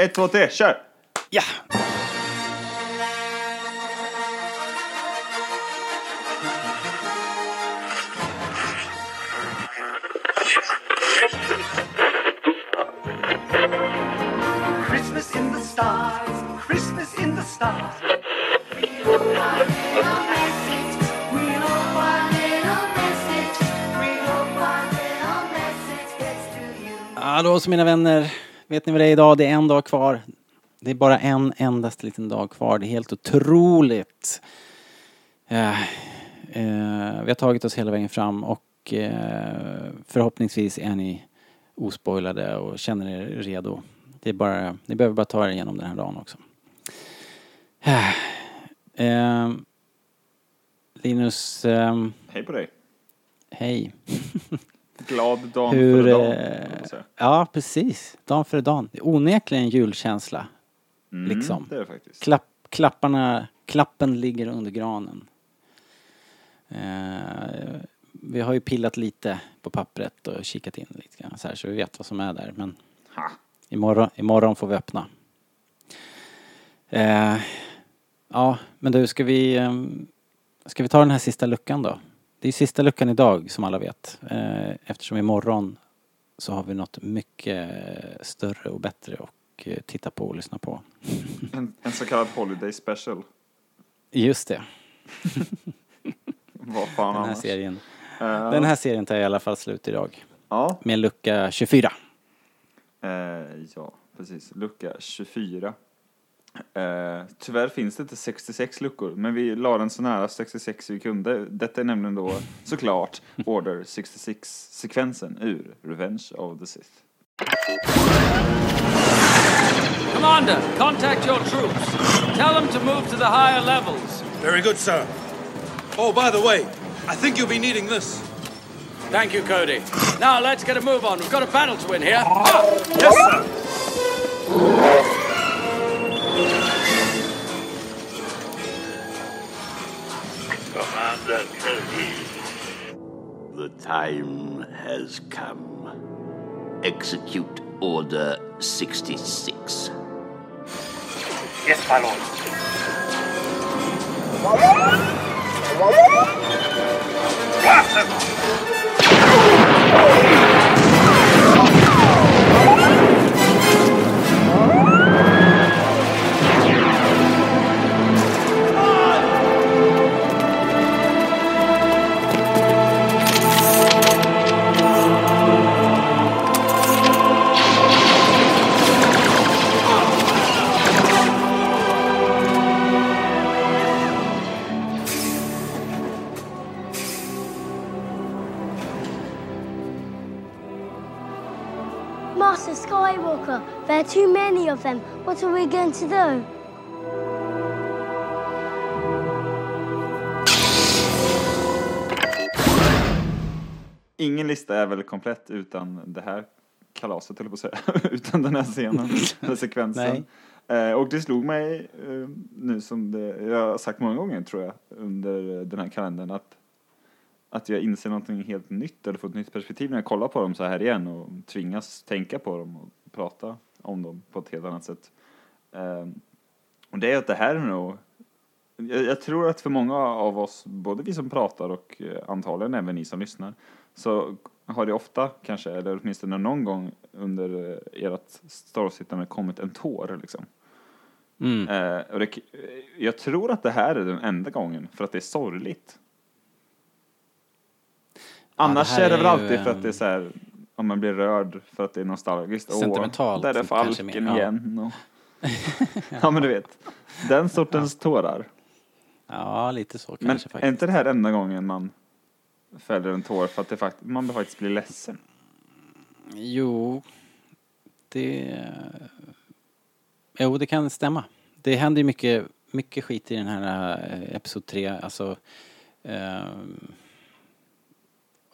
Ett, två, tre, kör! Ja! Christmas in the stars, Christmas in the stars. Hallå så mina vänner. Vet ni vad det är idag? Det är en dag kvar. Det är bara en endast liten dag kvar. Det är helt otroligt. Eh, eh, vi har tagit oss hela vägen fram och eh, förhoppningsvis är ni ospoilade och känner er redo. Det är bara, ni behöver bara ta er igenom den här dagen också. Eh, eh, Linus, ehm, Hej på dig. hej. Glad dan Hur, dagen. eh, säga. ja, precis. Dan dagen. Det är onekligen julkänsla. Mm, liksom. Det är det faktiskt. Klapp, klapparna, klappen ligger under granen. Eh, vi har ju pillat lite på pappret och kikat in lite grann så här så vi vet vad som är där. Men Ha. imorgon, imorgon får vi öppna. Eh, ja, men du, ska vi, eh, ska vi ta den här sista luckan då? Det är sista luckan idag som alla vet. Eh, eftersom imorgon så har vi något mycket större och bättre att eh, titta på och lyssna på. En, en så kallad holiday special. Just det, Vad fan den här annars? serien. Eh, Den här serien tar i alla fall slut idag. Ja. Med lucka 24. Eh, ja, precis. Lucka 24. Eh, tyvärr finns det inte 66 luckor, men vi la den så nära 66 vi kunde. Detta är nämligen då såklart Order 66-sekvensen ur Revenge of the Sith. Commander, contact your troops. Tell them to move to the higher levels. Very good, sir. Oh, by the way, I think you'll be needing this. Thank you, Cody. Now let's get a move on. We've got a battle to win here. Yes, sir. Commander Cody. The time has come. Execute Order 66. Yes, my lord. Master Skywalker, there are too many of them. What are we going to do? Ingen lista är väl komplett utan det här kalaset, jag på att säga. utan den här scenen, den här sekvensen. Eh, och det slog mig eh, nu som det, jag har sagt många gånger tror jag, under den här kalendern att, att jag inser någonting helt nytt eller får ett nytt perspektiv när jag kollar på dem så här igen och tvingas tänka på dem och prata om dem på ett helt annat sätt. Eh, och det är att det här är nog jag, jag tror att för många av oss, både vi som pratar och eh, antagligen även ni som lyssnar, så har det ofta kanske, eller åtminstone någon gång under eh, ert storsittande kommit en tår liksom. Mm. Eh, och det, jag tror att det här är den enda gången för att det är sorgligt. Annars det här är det väl är ju, alltid för att det är så här, om man blir rörd för att det är nostalgiskt. Åh, Sentimentalt, där är mer, falken ja. igen. Och, ja men du vet, den sortens tårar. Ja, lite så Men kanske är faktiskt. inte det här enda gången man fäller en tår för att det fakt- man faktiskt blir ledsen? Jo, det... Jo, det kan stämma. Det händer ju mycket, mycket skit i den här eh, Episod 3. Alltså... ehm,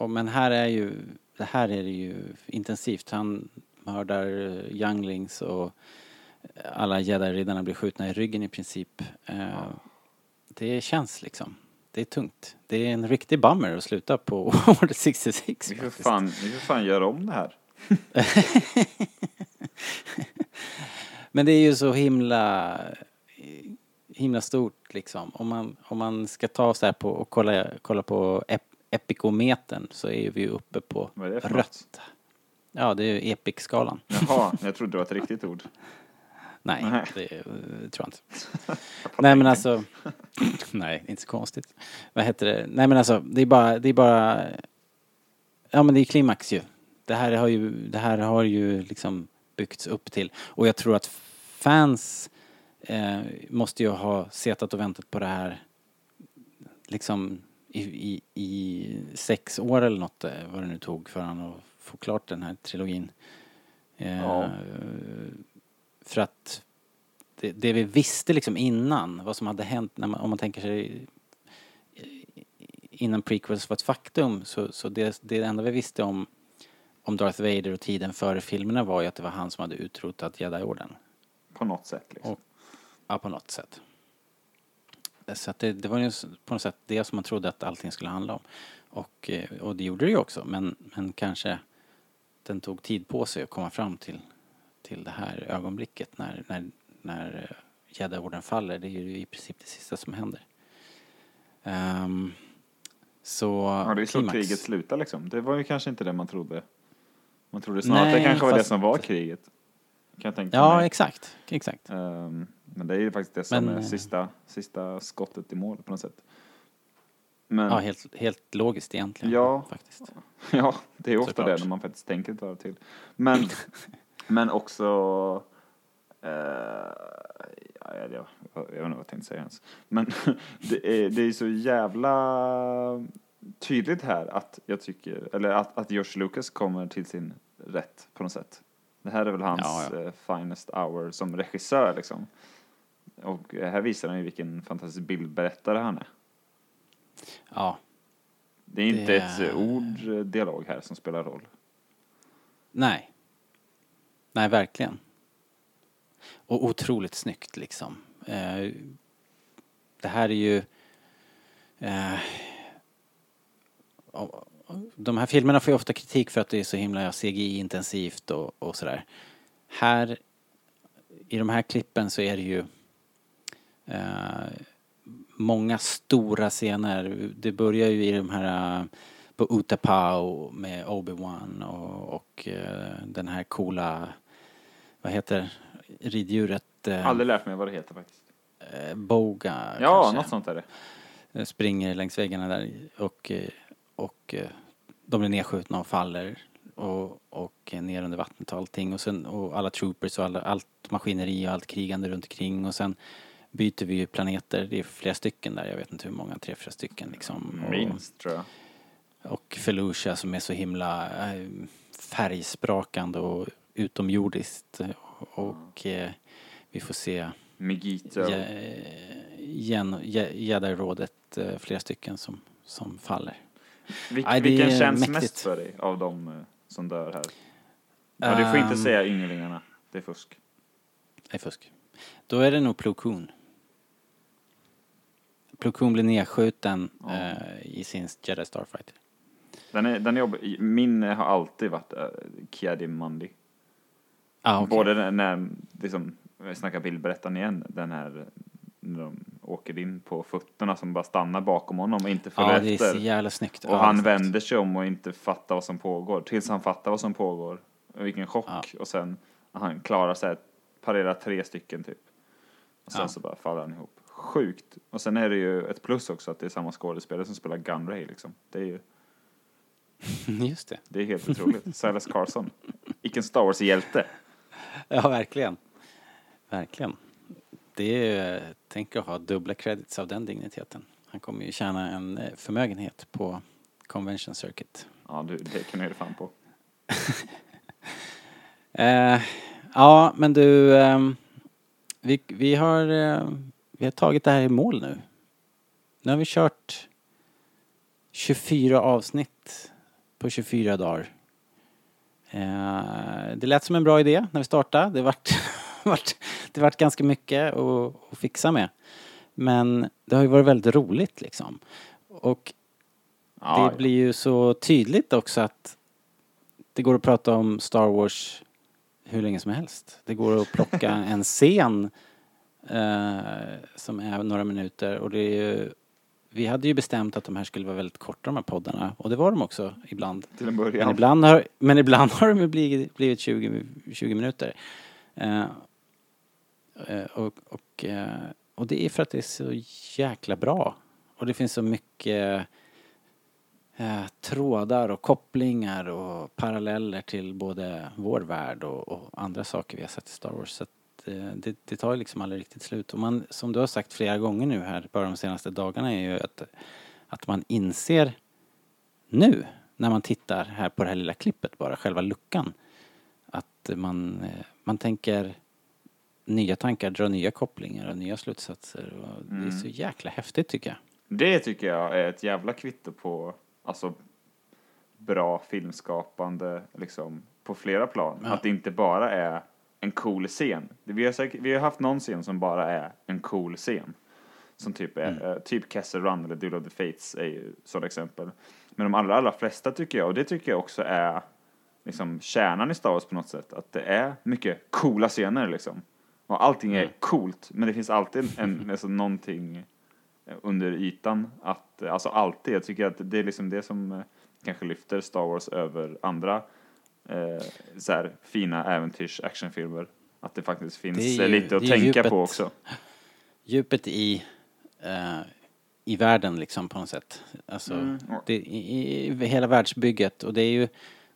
och men här är ju... Det här är det ju intensivt. Han mördar eh, younglings och alla jedi-riddarna blir skjutna i ryggen i princip. Eh, Det känns liksom. Det är tungt. Det är en riktig bummer att sluta på Order 66 Vi får faktiskt. fan, vi får fan göra om det här. Men det är ju så himla, himla stort liksom. Om man, om man ska ta så här på och kolla, kolla på ep, epikometern så är vi uppe på Vad är det för något? rött. Ja, det är ju epic-skalan. Jaha, jag trodde det var ett riktigt ord. Nej, Nej. det tror jag inte. Nej men alltså, nej, inte så konstigt. Vad heter det? Nej men alltså, det är bara, det är bara, ja men det är klimax ju. Det här har ju, det här har ju liksom byggts upp till. Och jag tror att fans eh, måste ju ha setat och väntat på det här liksom i, i, i sex år eller något, eh, vad det nu tog för han att få klart den här trilogin. Eh, Ja. För att det, det vi visste liksom innan, vad som hade hänt, man, om man tänker sig eh, innan prequels var ett faktum, så, så det, det enda vi visste om, om Darth Vader och tiden före filmerna var ju att det var han som hade utrotat Jedi-orden. På något sätt liksom. Och- Ja, på något sätt. Så det, det var ju på något sätt det som man trodde att allting skulle handla om. Och, eh, och det gjorde det ju också, men, men kanske den tog tid på sig att komma fram till, till det här ögonblicket när, när, när eh, Jedi-orden faller. Det är ju i princip det sista som händer. Ehm, så... Ja, det är så klimax. kriget slutar liksom. Det var ju kanske inte det man trodde. Man trodde snarare att det kanske var det som var kriget. Kan jag tänka Ja, mig. exakt. Exakt. Ehm, men det är ju faktiskt det som Men, är eh, sista, sista skottet i mål på något sätt. Men Ja, helt, helt logiskt egentligen. Ja. Faktiskt. Ja, det är ofta Såklart. det när man faktiskt tänker ett varv till. Men, men också... Eh, ja, jag, jag, jag vet inte vad jag tänkte säga ens. Men det är, det är så jävla tydligt här att jag tycker, eller att, att George Lucas kommer till sin rätt på något sätt. Det här är väl hans Ja, ja. eh, finest hour som regissör liksom. Och eh, här visar han ju vilken fantastisk bildberättare han är. Ja, Det är inte Det ett eh, ord, dialog här som spelar roll. Nej. Nej, verkligen. Och otroligt snyggt liksom. Eh, det här är ju... Eh, de här filmerna får ju ofta kritik för att det är så himla CGI-intensivt och, och sådär. Här, i de här klippen så är det ju eh, många stora scener. Det börjar ju i de här eh, på Utapau med Obi-Wan och, och eh, den här coola, vad heter riddjuret? Eh, Aldrig lärt mig vad det heter faktiskt. eh, Boga Ja, kanske. något sånt är det. Eh, Springer längs väggarna där och, och eh, de blir nedskjutna och faller och, och ner under vattnet och allting och, sen, och alla troopers och alla, allt maskineri och allt krigande runt omkring och sen byter vi ju planeter, det är flera stycken där, jag vet inte hur många, tre, fyra stycken liksom. Och- Minst tror jag. och Felucia som är så himla eh, färgsprakande och utomjordiskt. Och eh, vi får se Migito. Jedi-rådet, eh, flera stycken som, som faller. Vil- det vilken är känns mäktigt. mest för dig av de eh, som dör här? Ja, du får inte Ehm. säga ynglingarna. Det är fusk. Nej, fusk. Då är det nog Plo Koon. Plo Koon blir nedskjuten Ja. eh, i sin Jedi Starfighter. Den är, den är. Min har alltid varit uh, Kiadi Mundi. Ah, okej. Både när, liksom, jag snackar bildberättaren igen, den här när de åker in på fötterna som bara stannar bakom honom och inte följer Ja, det är så jävla snyggt. Och Ja, han snyggt. vänder sig om och inte fattar vad som pågår. Tills han fattar vad som pågår. Vilken chock. Ja. Och sen han klarar sig, parerar tre stycken typ. Och sen så bara faller han ihop. Sjukt. Och sen är det ju ett plus också att det är samma skådespelare som spelar Gunray liksom. Det är ju, Just det. det är helt otroligt. Silas Carson. Vilken Star Wars-hjälte. Ja, verkligen. Verkligen. Det är, tänk att ha dubbla credits av den digniteten. Han kommer ju tjäna en eh, förmögenhet på Convention Circuit. Ja, du, det kan du ge fan på. Eh, ja, men du, ehm, vi, vi, har, eh, vi har tagit det här i mål nu. Nu har vi kört 24 avsnitt på 24 dagar. Eh, det lät som en bra idé när vi startade. Det vart, vart, det vart ganska mycket att, att fixa med. Men det har ju varit väldigt roligt liksom. Och Ja, det blir ju så tydligt också att det går att prata om Star Wars hur länge som helst. Det går att plocka en scen eh, som är några minuter och det är ju vi hade ju bestämt att de här skulle vara väldigt korta de här poddarna och det var de också ibland. Till en Men början. ibland har, men ibland har de ju blivit, blivit 20, 20 minuter. Eh, Eh, och, och, eh, och det är för att det är så jäkla bra. Och det finns så mycket eh, trådar och kopplingar och paralleller till både vår värld och, och andra saker vi har sett i Star Wars. Så att, eh, det, det tar ju liksom aldrig riktigt slut. Och man, som du har sagt flera gånger nu här bara de senaste dagarna är ju att, att man inser nu när man tittar här på det här lilla klippet bara, själva luckan. Att man, eh, man tänker nya tankar, drar nya kopplingar och nya slutsatser. Och Det är så jäkla häftigt tycker jag. Det tycker jag är ett jävla kvitto på alltså, bra filmskapande liksom, på flera plan. Ja. Att det inte bara är en cool scen. Vi har, säkert, vi har haft någon scen som bara är en cool scen. Som typ är, Mm. eh, typ Kessel Run eller Duel of the Fates är ju sådana exempel. Men de allra, allra flesta tycker jag, och det tycker jag också är liksom kärnan i Star Wars på något sätt, att det är mycket coola scener liksom. Och allting är Mm. coolt, men det finns alltid en, alltså någonting under ytan. Att, alltså alltid, jag tycker att det är liksom det som eh, kanske lyfter Star Wars över andra eh, så här, fina äventyrs actionfilmer. Att det faktiskt finns Det eh, ju- lite att tänka djupet. på också. Djupet i, eh, i världen liksom på något sätt. Alltså, Mm. det, i, i hela världsbygget och det är ju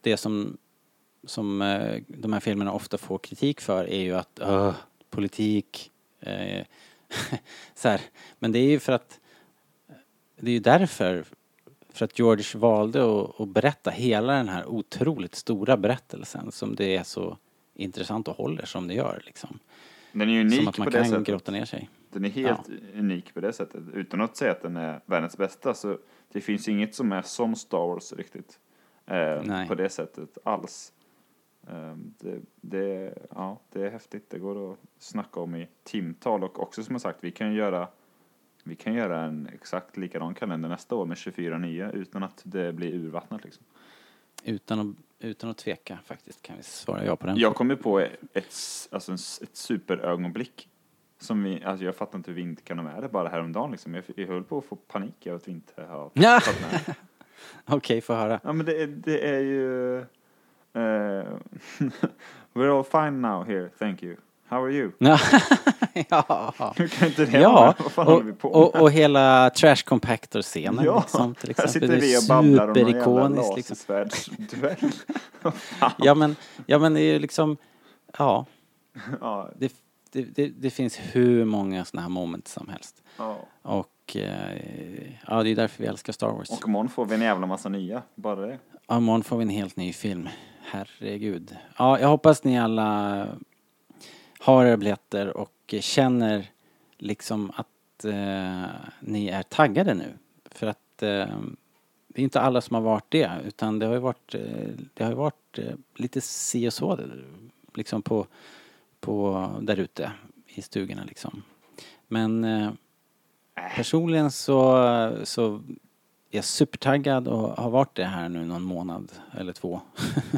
det som, som eh, de här filmerna ofta får kritik för är ju att öh, politik, eh, så här. Men det är ju för att det är ju därför för att George valde att, att berätta hela den här otroligt stora berättelsen som det är så intressant och håller som det gör liksom. Den är unik Som att man på det kan sättet. grotta ner sig. Den är helt unik på det sättet. Utan att säga att den är världens bästa så det finns inget som är som Star Wars riktigt. Eh, på det sättet alls. Eh, det, det, ja, det är häftigt. Det går att snacka om i timtal och också som jag sagt, vi kan göra vi kan göra en exakt likadan kalender nästa år med 24 nya utan att det blir urvattnat liksom. Utan att, utan att tveka faktiskt kan vi svara ja på den. Jag kom ju på ett, alltså ett superögonblick. Som vi, alltså jag fattar inte hur vi inte kan ha med det bara häromdagen liksom. Jag, jag höll på att få panik över att vi inte har tagit med det. Okej, få höra. Ja men det, det är ju... eh, we're all fine now here, thank you. How are you? Ja. Hur kan inte det Ja? Vad fan håller vi och, på och, med? och hela Trash Compactor-scenen Ja, liksom, till Här exempel. sitter Det är vi och babblar om någon jävla liksom. lasersvärdsduell. Fan. Ja men, ja men det är ju liksom, ja, ja, det, det, det, det finns hur många sådana här moments som helst. ja. Och eh, ja, det är därför vi älskar Star Wars. Och imorgon får vi en jävla massa nya, bara det. Ja, imorgon får vi en helt ny film. Herregud. Ja, jag hoppas ni alla har era biljetter och känner liksom att eh, ni är taggade nu. För att eh, det är inte alla som har varit det utan det har ju varit, eh, det har ju varit eh, lite si och så liksom på, på där ute i stugorna liksom. Men eh, personligen så, så är jag supertaggad och har varit det här nu någon månad eller två.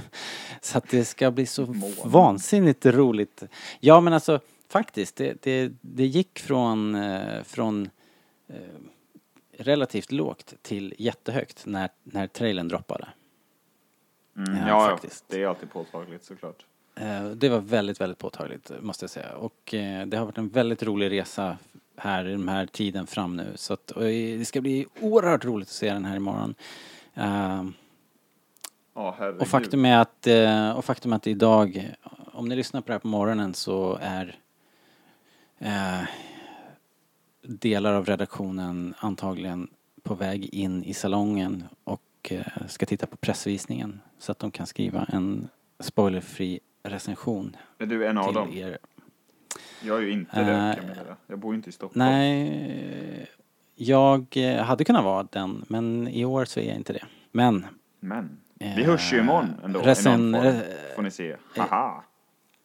så att det ska bli så vansinnigt roligt. Ja men alltså faktiskt, det, det, det gick från, eh, från eh, relativt lågt till jättehögt när, när trailern droppade. Mm, Ja, ja, faktiskt. det är alltid påtagligt såklart. Eh, Det var väldigt, väldigt påtagligt måste jag säga. Och eh, det har varit en väldigt rolig resa här i den här tiden fram nu. Så att, det ska bli oerhört roligt att se den här imorgon. Ja, herregud. Och faktum är att, eh, och faktum är att idag, om ni lyssnar på det här på morgonen så är eh, delar av redaktionen antagligen på väg in i salongen och eh, ska titta på pressvisningen så att de kan skriva en spoilerfri recension Är du en av dem? er. Jag är ju inte det, Eh, kan jag meddela. Jag bor ju inte i Stockholm. Nej, jag eh, hade kunnat vara den men i år så är jag inte det. Men Men, vi Eh, hörs ju imorgon ändå. recen- i form, får ni se. Haha!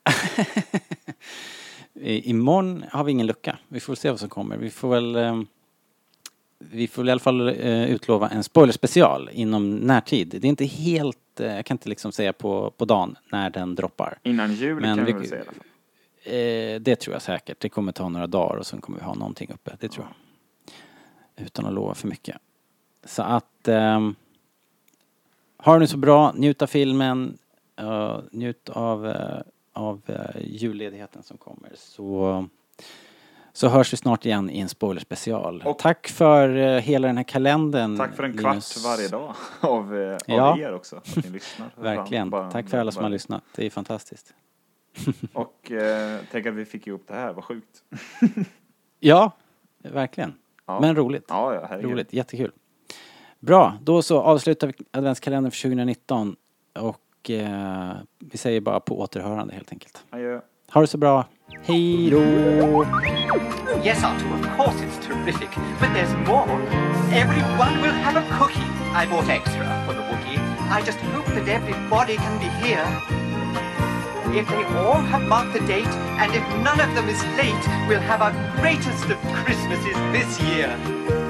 Imorgon har vi ingen lucka. Vi får se vad som kommer. Vi får väl eh, vi får väl i alla fall eh, utlova en spoilerspecial inom närtid. Det är inte helt jag kan inte liksom säga på, på dagen när den droppar. Innan jul Men kan vi vi- väl säga i alla fall. Eh, det tror jag säkert. Det kommer ta några dagar och sen kommer vi ha någonting uppe. Det tror jag. Utan att lova för mycket. Så att... ehm, ha det nu så bra. Njut av filmen. eh, njut av, eh, av uh, julledigheten som kommer. Så, så hörs vi snart igen i en spoilerspecial. Och- Tack för eh, hela den här kalendern. Tack för en kvart Linus. varje dag av, eh, av Ja. er också. Att ni lyssnar. Verkligen. Bara- Tack för alla som bara- har lyssnat. Det är fantastiskt. Och eh, tänk att vi fick ihop det här, vad sjukt. Ja, verkligen. Ja. Men roligt. Ja, ja, herregud. Roligt, jättekul. Bra, då så avslutar vi adventskalendern för 2019 och eh, vi säger bara på återhörande helt enkelt. Adjö. Ha det så bra. Hej då! Yes, Arthur, of course it's terrific. But there's more. Everyone will have a cookie. I bought extra for the Wookiee. I just hope that everybody can be here. If they all have marked the date, and if none of them is late, we'll have our greatest of Christmases this year.